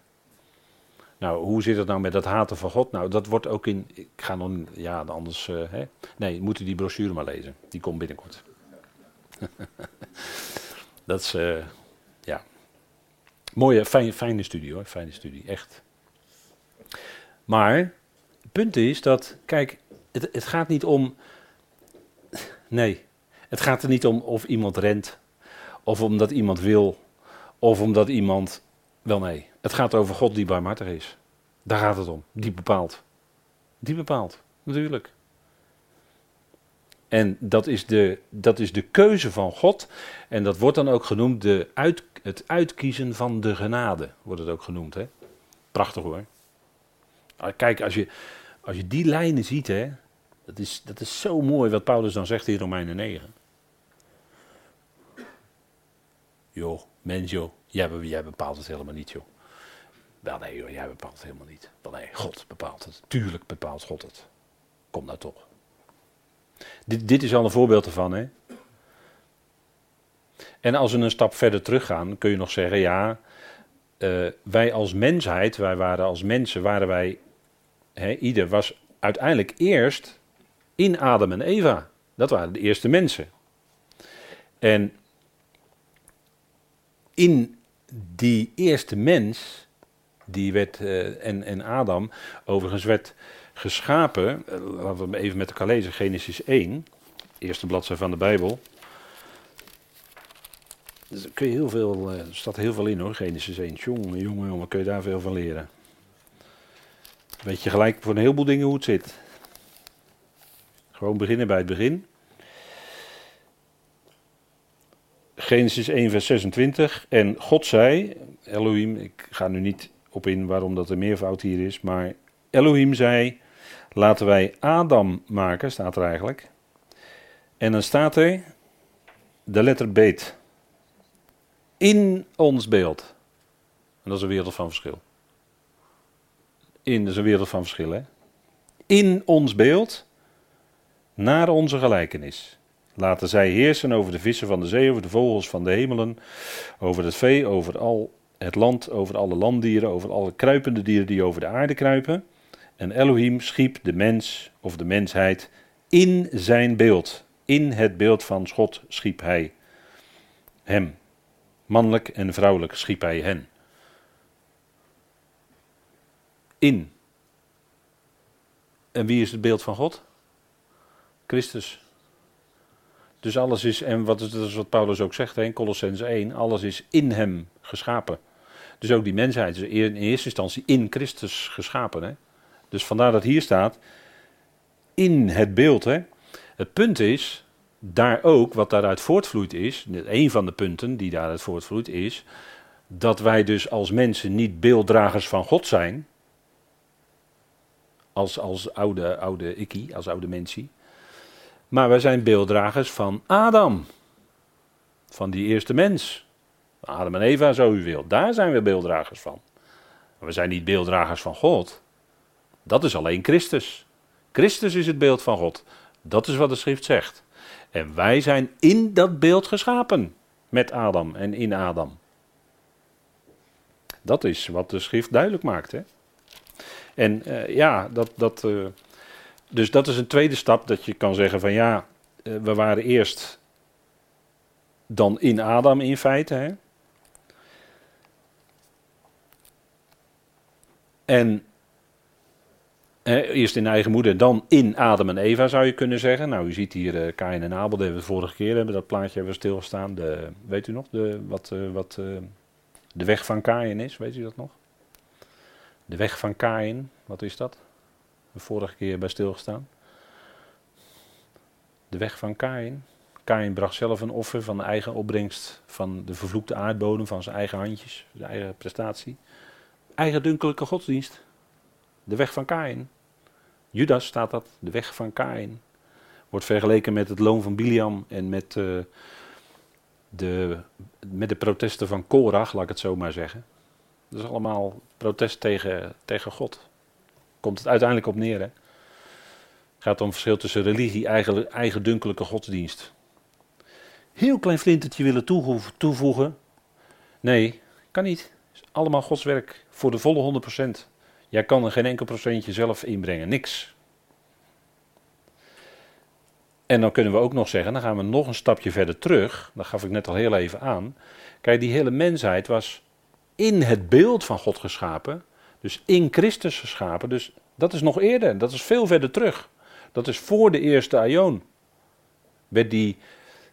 Nou, hoe zit het nou met dat haten van God? Nou, dat wordt ook in. Ik ga nog. Ja, anders. Uh, hè? Nee, moet u die brochure maar lezen. Die komt binnenkort. [laughs] dat is. Uh, ja. Mooie, fijne, fijne studie hoor. Fijne studie, echt. Maar. Het punt is dat. Kijk, het, het gaat niet om. [laughs] Nee. Het gaat er niet om of iemand rent. Of omdat iemand wil. Of omdat iemand. Wel nee. Het gaat over God die barmhartig is. Daar gaat het om. Die bepaalt. Die bepaalt, natuurlijk. En dat is, de, dat is de keuze van God. En dat wordt dan ook genoemd de uit, het uitkiezen van de genade. Wordt het ook genoemd. Hè? Prachtig hoor. Ah, kijk, als je, als je die lijnen ziet, hè, dat, is, dat is zo mooi wat Paulus dan zegt in Romeinen 9. Joh, mens joh, jij, jij bepaalt het helemaal niet joh. Wel nee joh, jij bepaalt het helemaal niet. Wel nee, God bepaalt het. Tuurlijk bepaalt God het. Kom nou toch. Dit, dit is al een voorbeeld ervan hè. En als we een stap verder teruggaan, kun je nog zeggen, ja, uh, wij als mensheid, wij waren als mensen, waren wij, hè, ieder was uiteindelijk eerst in Adam en Eva. Dat waren de eerste mensen. En in die eerste mens die werd, uh, en, en Adam overigens werd geschapen. Uh, laten we even met elkaar lezen, Genesis 1, eerste bladzijde van de Bijbel. Dus kun je heel veel, uh, er staat heel veel in hoor, Genesis 1. Jongen, jongen, jongen, kun je daar veel van leren. Weet je gelijk voor een heleboel dingen hoe het zit. Gewoon beginnen bij het begin. Genesis 1, vers 26. En God zei, Elohim, ik ga nu niet op in waarom dat er meervoud hier is. Maar Elohim zei: Laten wij Adam maken, staat er eigenlijk. En dan staat er de letter beet. In ons beeld. En dat is een wereld van verschil. In, dat is een wereld van verschil, hè? In ons beeld, naar onze gelijkenis. Laten zij heersen over de vissen van de zee, over de vogels van de hemelen, over het vee, over al het land over alle landdieren, over alle kruipende dieren die over de aarde kruipen. En Elohim schiep de mens of de mensheid in zijn beeld. In het beeld van God schiep hij hem. Mannelijk en vrouwelijk schiep hij hen. In. En wie is het beeld van God? Christus. Dus alles is, en wat dat is wat Paulus ook zegt in Colossens 1, alles is in hem geschapen. Dus ook die mensheid is in eerste instantie in Christus geschapen. Hè? Dus vandaar dat hier staat, in het beeld. Hè? Het punt is, daar ook, wat daaruit voortvloeit is, een van de punten die daaruit voortvloeit is, dat wij dus als mensen niet beelddragers van God zijn, als, als oude, oude ikkie, als oude mensie, maar wij zijn beelddragers van Adam, van die eerste mens. Adam en Eva, zo u wilt. Daar zijn we beelddragers van. Maar we zijn niet beelddragers van God. Dat is alleen Christus. Christus is het beeld van God. Dat is wat de schrift zegt. En wij zijn in dat beeld geschapen. Met Adam en in Adam. Dat is wat de schrift duidelijk maakt. Hè? En ja, dat, dat, dus dat is een tweede stap dat je kan zeggen van ja, we waren eerst dan in Adam in feite. Hè? En eerst in eigen moeder, dan in Adam en Eva zou je kunnen zeggen. Nou, u ziet hier uh, Kain en Abel, dat hebben we de vorige keer hebben dat plaatje hebben we stilgestaan. De, weet u nog de, wat, uh, wat de weg van Kain is? Weet u dat nog? De weg van Kain, wat is dat? De vorige keer bij stilgestaan. De weg van Kain. Kain bracht zelf een offer van de eigen opbrengst van de vervloekte aardbodem, van zijn eigen handjes, zijn eigen prestatie. Eigendunkelijke godsdienst. De weg van Kain. Judas staat dat, de weg van Kain. Wordt vergeleken met het loon van Biliam en met, uh, de, met de protesten van Korach, laat ik het zo maar zeggen. Dat is allemaal protest tegen, tegen God. Komt het uiteindelijk op neer. Hè? Het gaat om verschil tussen religie en eigen, dunkelijke godsdienst. Heel klein flintertje willen toevoegen. Nee, kan niet. Het is allemaal Gods werk voor de volle 100%. Jij kan er geen enkel procentje zelf inbrengen, niks. En dan kunnen we ook nog zeggen, dan gaan we nog een stapje verder terug. Dat gaf ik net al heel even aan. Kijk, die hele mensheid was in het beeld van God geschapen. Dus in Christus geschapen. Dus dat is nog eerder, dat is veel verder terug. Dat is voor de eerste aion. Werd die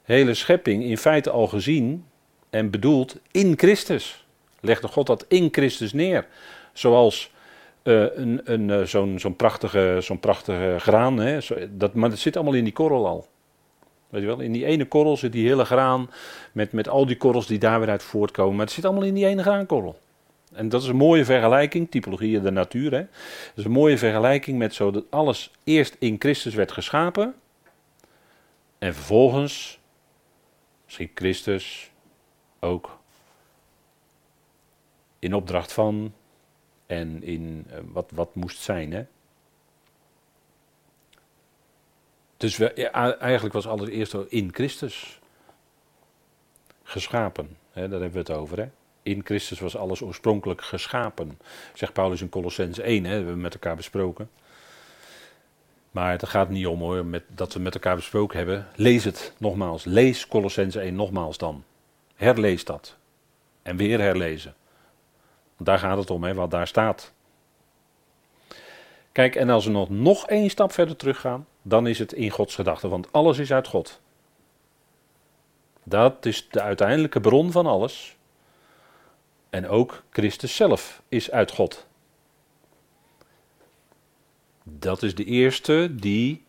hele schepping in feite al gezien en bedoeld in Christus. Legde God dat in Christus neer. Zoals uh, een, een, uh, zo'n zo'n prachtige, zo'n prachtige graan. Hè? Dat, maar dat zit allemaal in die korrel al. Weet je wel, in die ene korrel zit die hele graan met, met al die korrels die daar weer uit voortkomen. Maar het zit allemaal in die ene graankorrel. En dat is een mooie vergelijking, typologie de natuur. Hè? Dat is een mooie vergelijking met zo dat alles eerst in Christus werd geschapen. En vervolgens schiep Christus ook in opdracht van en in uh, wat, wat moest zijn. Hè? Dus eigenlijk was alles eerst in Christus geschapen. Hè? Daar hebben we het over. Hè? In Christus was alles oorspronkelijk geschapen. Zegt Paulus in Colossens 1, hè? hebben we met elkaar besproken. Maar het gaat niet om hoor, met, dat we met elkaar besproken hebben. Lees het nogmaals. Lees Colossens 1 nogmaals dan. Herlees dat. En weer herlezen. Daar gaat het om, hè, wat daar staat. Kijk, en als we nog, nog één stap verder teruggaan, dan is het in Gods gedachten, want alles is uit God. Dat is de uiteindelijke bron van alles. En ook Christus zelf is uit God. Dat is de eerste die,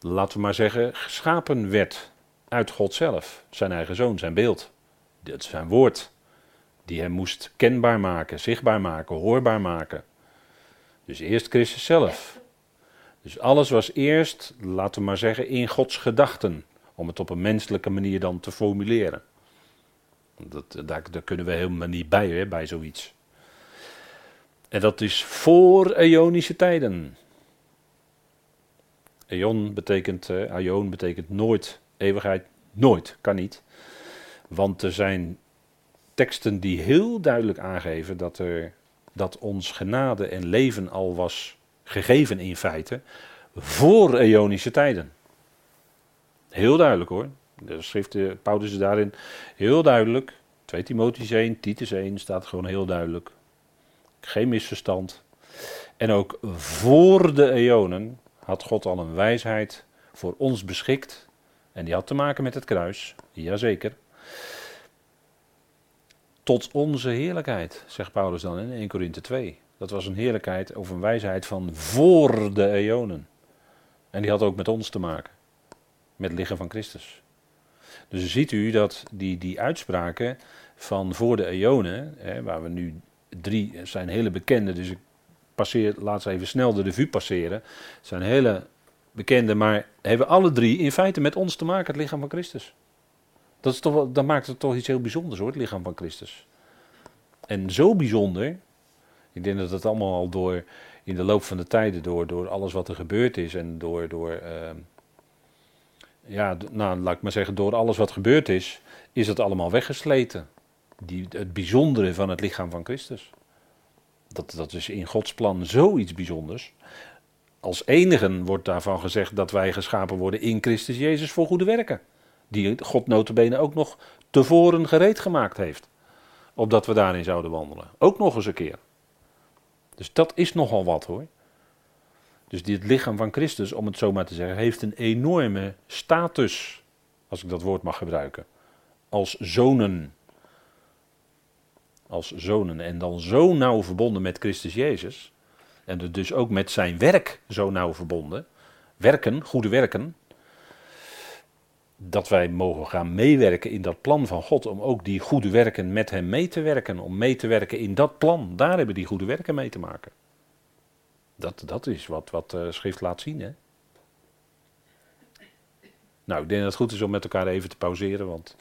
laten we maar zeggen, geschapen werd uit God zelf. Zijn eigen zoon, zijn beeld. Dat is zijn woord die hem moest kenbaar maken, zichtbaar maken, hoorbaar maken. Dus eerst Christus zelf. Dus alles was eerst, laten we maar zeggen, in Gods gedachten. Om het op een menselijke manier dan te formuleren. Dat, daar, daar kunnen we helemaal niet bij, hè, bij zoiets. En dat is voor Ionische tijden. Eon betekent, uh, betekent nooit, eeuwigheid, nooit, kan niet. Want er zijn teksten die heel duidelijk aangeven dat, er, dat ons genade en leven al was gegeven in feite voor eonische tijden. Heel duidelijk hoor. De schrift, Paulus is daarin heel duidelijk. 2 Timotheüs 1, Titus 1 staat gewoon heel duidelijk. Geen misverstand. En ook voor de eonen had God al een wijsheid voor ons beschikt. En die had te maken met het kruis. Jazeker tot onze heerlijkheid, zegt Paulus dan in 1 Korinthe 2. Dat was een heerlijkheid of een wijsheid van voor de eonen. En die had ook met ons te maken. Met het lichaam van Christus. Dus ziet u dat die, die uitspraken van voor de eonen, hè, waar we nu drie zijn hele bekende, dus ik passeer, laat ze even snel de revue passeren. zijn hele bekende, maar hebben alle drie in feite met ons te maken, het lichaam van Christus. Dat, is toch, dat maakt het toch iets heel bijzonders hoor, het lichaam van Christus. En zo bijzonder, ik denk dat het allemaal al door, in de loop van de tijden, door, door alles wat er gebeurd is en door, door uh, ja, nou, laat ik maar zeggen, door alles wat gebeurd is, is het allemaal weggesleten. Die, het bijzondere van het lichaam van Christus. Dat, dat is in Gods plan zoiets bijzonders. Als enigen wordt daarvan gezegd dat wij geschapen worden in Christus Jezus voor goede werken. Die God notabene ook nog tevoren gereed gemaakt heeft. Opdat we daarin zouden wandelen. Ook nog eens een keer. Dus dat is nogal wat hoor. Dus dit lichaam van Christus, om het zo maar te zeggen, heeft een enorme status. Als ik dat woord mag gebruiken. Als zonen. Als zonen. En dan zo nauw verbonden met Christus Jezus. En dus ook met zijn werk zo nauw verbonden. Werken, goede werken. Dat wij mogen gaan meewerken in dat plan van God. Om ook die goede werken met hem mee te werken. Om mee te werken in dat plan. Daar hebben die goede werken mee te maken. Dat, dat is wat, wat de schrift laat zien. Hè? Nou, ik denk dat het goed is om met elkaar even te pauzeren. Want